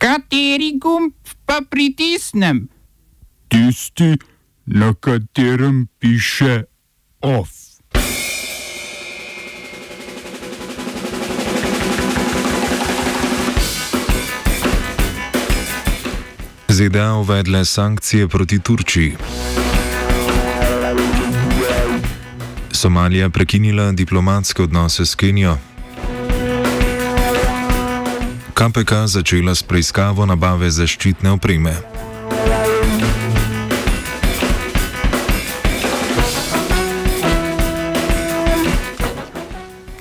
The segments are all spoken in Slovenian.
Kateri gumb pa pritisnem? Tisti, na katerem piše OF. ZDA uvedle sankcije proti Turčiji. Somalija prekinila diplomatske odnose s Kenijo. KPK začela s preiskavo nabave zaščitne opreme.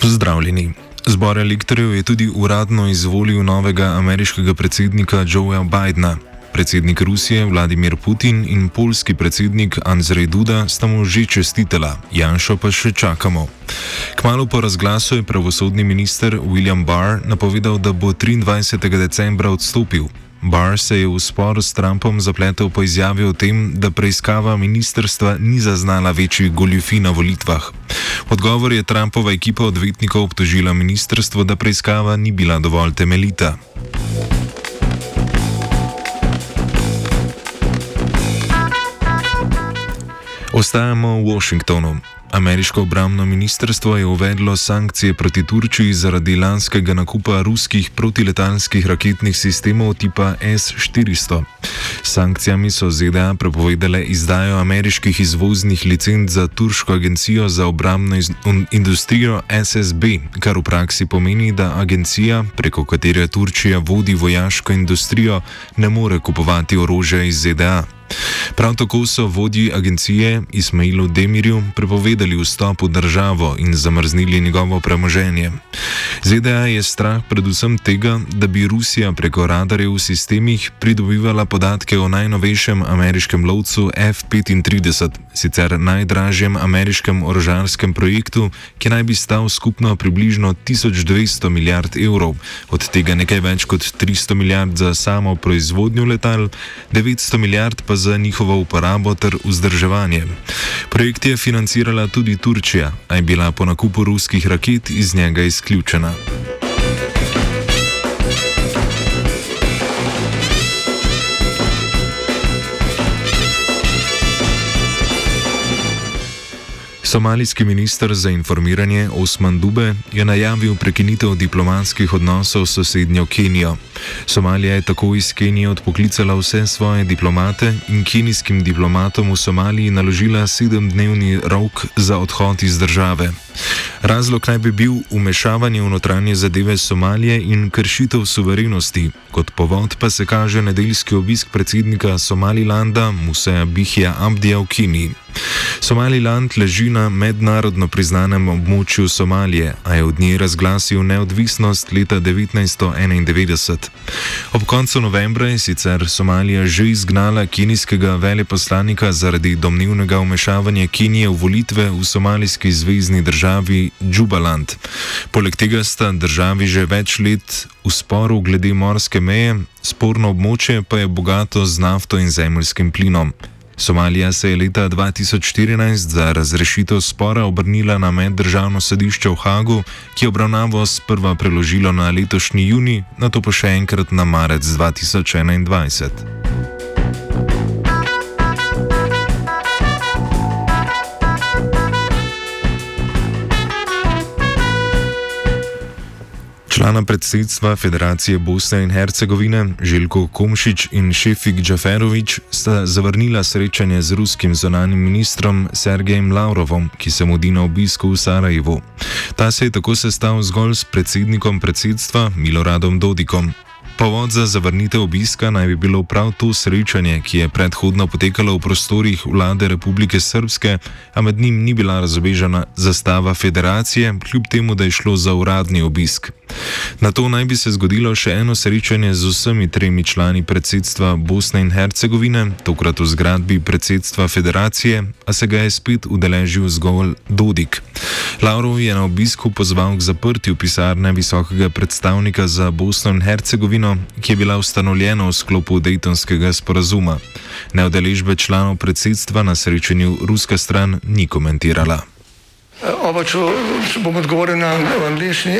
Pozdravljeni. Zbor elektorjev je tudi uradno izvolil novega ameriškega predsednika Joea Bidna. Predsednik Rusije Vladimir Putin in polski predsednik Andrzej Duda sta mu že čestitela, Janšo pa še čakamo. Kmalo po razglasu je pravosodni minister William Barr napovedal, da bo 23. decembra odstopil. Barr se je v spor s Trumpom zapletel po izjavi o tem, da preiskava ministerstva ni zaznala večjih goljufi na volitvah. Odgovor je Trumpova ekipa odvetnikov obtožila ministerstvo, da preiskava ni bila dovolj temeljita. Ostajamo v Washingtonu. Ameriško obramno ministrstvo je uvedlo sankcije proti Turčiji zaradi lanskega nakupa ruskih protiletalskih raketnih sistemov tipa S-400. Sankcijami so ZDA prepovedale izdajo ameriških izvoznih licenc za turško agencijo za obramno industrijo SSB, kar v praksi pomeni, da agencija, preko katere Turčija vodi vojaško industrijo, ne more kupovati orožja iz ZDA. Prav tako so vodji agencije Ismailu Demirju prepovedali vstop v državo in zamrznili njegovo premoženje. ZDA je strah predvsem tega, da bi Rusija preko radarjev v sistemih pridobivala podatke o najnovejšem ameriškem lovcu F-35, sicer najdražjem ameriškem orožarskem projektu, ki naj bi stal skupno približno 1200 milijard evrov, od tega nekaj več kot 300 milijard za samo proizvodnjo letal, 900 milijard pa za njihovo uporabo ter vzdrževanje. Projekt je financirala tudi Turčija, a je bila po nakupu ruskih raket iz njega izključena. Somalijski minister za informiranje Osman Dube je najavil prekinitev diplomatskih odnosov s sosednjo Kenijo. Somalija je tako iz Kenije odpoklicala vse svoje diplomate in kenijskim diplomatom v Somaliji naložila sedemdnevni rok za odhod iz države. Razlog naj bi bil umešavanje v notranje zadeve Somalije in kršitev suverenosti, kot povod pa se kaže nedeljski obisk predsednika Somalilanda Museja Bihja Abdija v Keniji. Somaliland leži na mednarodno priznanem območju Somalije, a je od nje razglasil neodvisnost leta 1991. Ob koncu novembra je sicer Somalija že izgnala kenijskega veleposlanika zaradi domnevnega umešavanja Kenije v volitve v somalijski zvezdni državi Džubaland. Poleg tega sta državi že več let v sporu glede morske meje, sporno območje pa je bogato z nafto in zemljskim plinom. Somalija se je leta 2014 za razrešitev spora obrnila na meddržavno sodišče v Hagu, ki je obravnavo sprva preložilo na letošnji juni, na to pa še enkrat na marec 2021. Člana predsedstva Federacije Bosne in Hercegovine Željko Komšič in Šefik Džaferovič sta zavrnila srečanje z ruskim zonanim ministrom Sergejem Lavrovom, ki se mudi na obisku v Sarajevu. Ta se je tako sestal zgolj s predsednikom predsedstva Miloradom Dodikom. Povod za zavrnitev obiska naj bi bilo prav to srečanje, ki je predhodno potekalo v prostorih vlade Republike Srpske, a med njim ni bila razobežena zastava federacije, kljub temu, da je šlo za uradni obisk. Na to naj bi se zgodilo še eno srečanje z vsemi tremi člani predsedstva Bosne in Hercegovine, tokrat v zgradbi predsedstva federacije, a se ga je spet udeležil zgolj Dodik. Lavrov je na obisku pozval k zaprtju pisarne visokega predstavnika za Bosno in Hercegovino, ki je bila ustanovljena v sklopu Daytonskega sporazuma. Neodeležbe članov predsedstva na srečanju ruska stran ni komentirala. Oba, če bom odgovoril na angliški.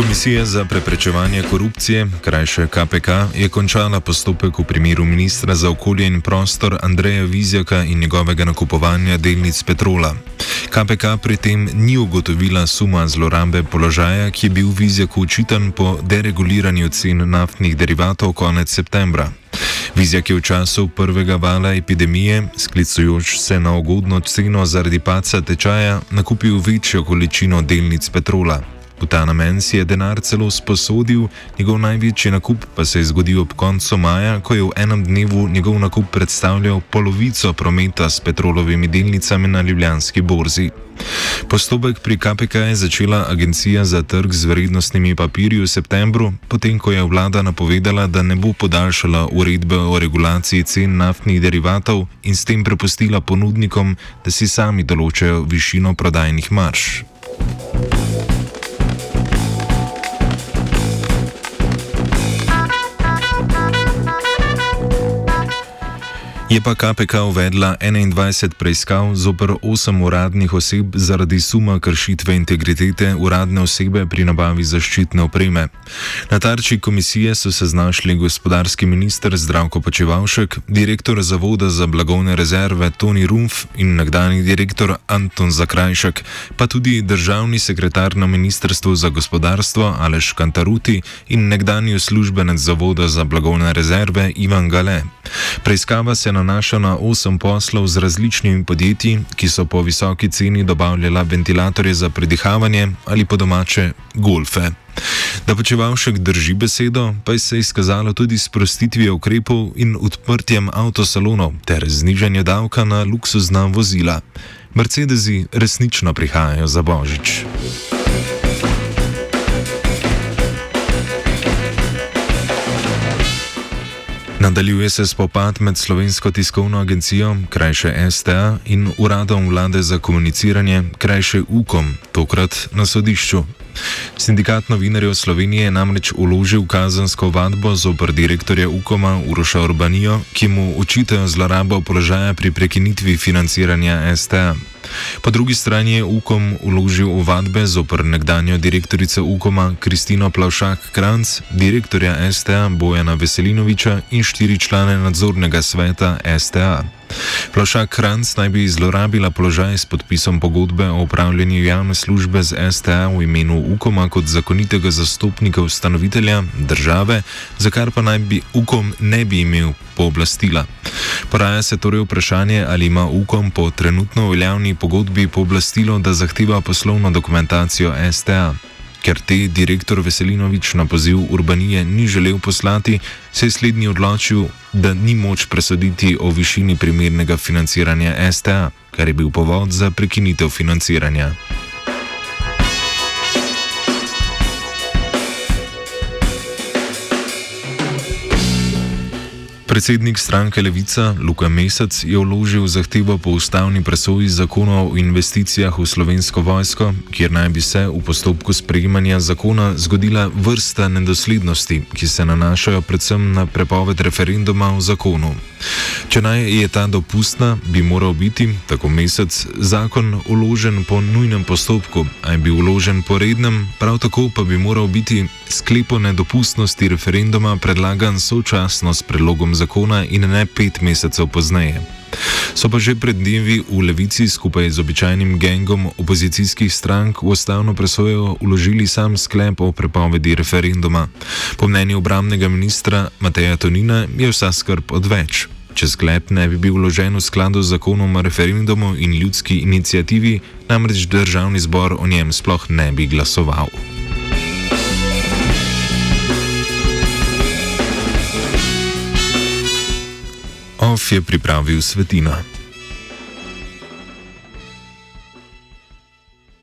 Komisija za preprečevanje korupcije, krajše KPK, je končala postopek v primeru ministra za okolje in prostor Andreja Vizjaka in njegovega nakupovanja delnic Petrola. KPK pri tem ni ugotovila suma zlorabe položaja, ki je bil Vizjaku učitan po dereguliranju cen naftnih derivatov konec septembra. Vizjak je v času prvega vala epidemije, sklicujoč se na ugodno ceno zaradi paca tečaja, nakupil večjo količino delnic Petrola. V ta namen si je denar celo sposodil, njegov največji nakup pa se je zgodil ob koncu maja, ko je v enem dnevu njegov nakup predstavljal polovico prometa s petrolovimi delnicami na ljubljanski borzi. Postopek pri KPK je začela Agencija za trg z vrednostnimi papirji v septembru, potem ko je vlada napovedala, da ne bo podaljšala uredbe o regulaciji cen naftnih derivatov in s tem prepustila ponudnikom, da si sami določajo višino prodajnih marš. Je pa KPK uvedla 21 preiskav zoper 8 uradnih oseb zaradi suma kršitve integritete uradne osebe pri nabavi zaščitne opreme. Na tarči komisije so se znašli gospodarski minister Zdravko Počevalšek, direktor Zavoda za blagovne rezerve Toni Rumf in nekdani direktor Anton Zakrajšek, pa tudi državni sekretar na ministrstvu za gospodarstvo Aleš Kantaruti in nekdani uslužbenec Zavoda za blagovne rezerve Ivan Gale. Preiskava se nanaša na osem poslov z različnimi podjetji, ki so po visoki ceni dobavljala ventilatorje za predihavanje ali po domače golfe. Da počevalšek drži besedo, pa se je izkazalo tudi s prostitvijo ukrepov in odprtjem avtosalonov ter znižanje davka na luksuzna vozila. Mercedesi resnično prihajajo za božič. Nadaljuje se spopad med slovensko tiskovno agencijo, krajše STA, in uradom vlade za komuniciranje, krajše UKOM, tokrat na sodišču. Sindikat novinarjev Slovenije je namreč uložil kazansko vadbo zoper direktorja UKOM-a Uroša Urbanijo, ki mu očitajo zlorabo položaja pri prekinitvi financiranja STA. Po drugi strani je UKOM uložil ovadbe zoper nekdanjo direktorico UKOM-a Kristino Plavšak-Kranc, direktorja STA Bojana Veselinoviča in štiri člane nadzornega sveta STA. Plavšak Kranc naj bi zlorabila položaj s podpisom pogodbe o upravljanju javne službe z STA v imenu UKOM-a kot zakonitega zastopnika ustanovitelja države, za kar pa naj bi UKOM ne bi imel pooblastila. Poraja se torej vprašanje, ali ima UKOM po trenutno veljavni pogodbi pooblastilo, da zahteva poslovno dokumentacijo STA. Ker te direktor Veselinovič na poziv Urbanije ni želel poslati, se je slednji odločil, da ni moč presoditi o višini primernega financiranja STA, kar je bil povod za prekinitev financiranja. Predsednik stranke Levica Luka Mesec je vložil zahtevo po ustavni presoji zakona o investicijah v slovensko vojsko, kjer naj bi se v postopku sprejemanja zakona zgodila vrsta nedoslednosti, ki se nanašajo predvsem na prepoved referenduma v zakonu. Če naj je ta dopustna, bi moral biti, tako mesec, zakon uložen po nujnem postopku, a je bil uložen po rednem, prav tako pa bi moral biti sklep o nedopustnosti referenduma predlagan sočasno s predlogom zakona in ne pet mesecev pozneje. So pa že pred dnevi v levici skupaj z običajnim gengom opozicijskih strank v ustavno presojo uložili sam sklep o prepovedi referenduma. Po mnenju obramnega ministra Mateja Tonina je vsa skrb odveč. Če sklep ne bi bil vložen v skladu z zakonom o referendumu in ljudski inicijativi, namreč državni zbor o njem sploh ne bi glasoval. OF je pripravil svetina.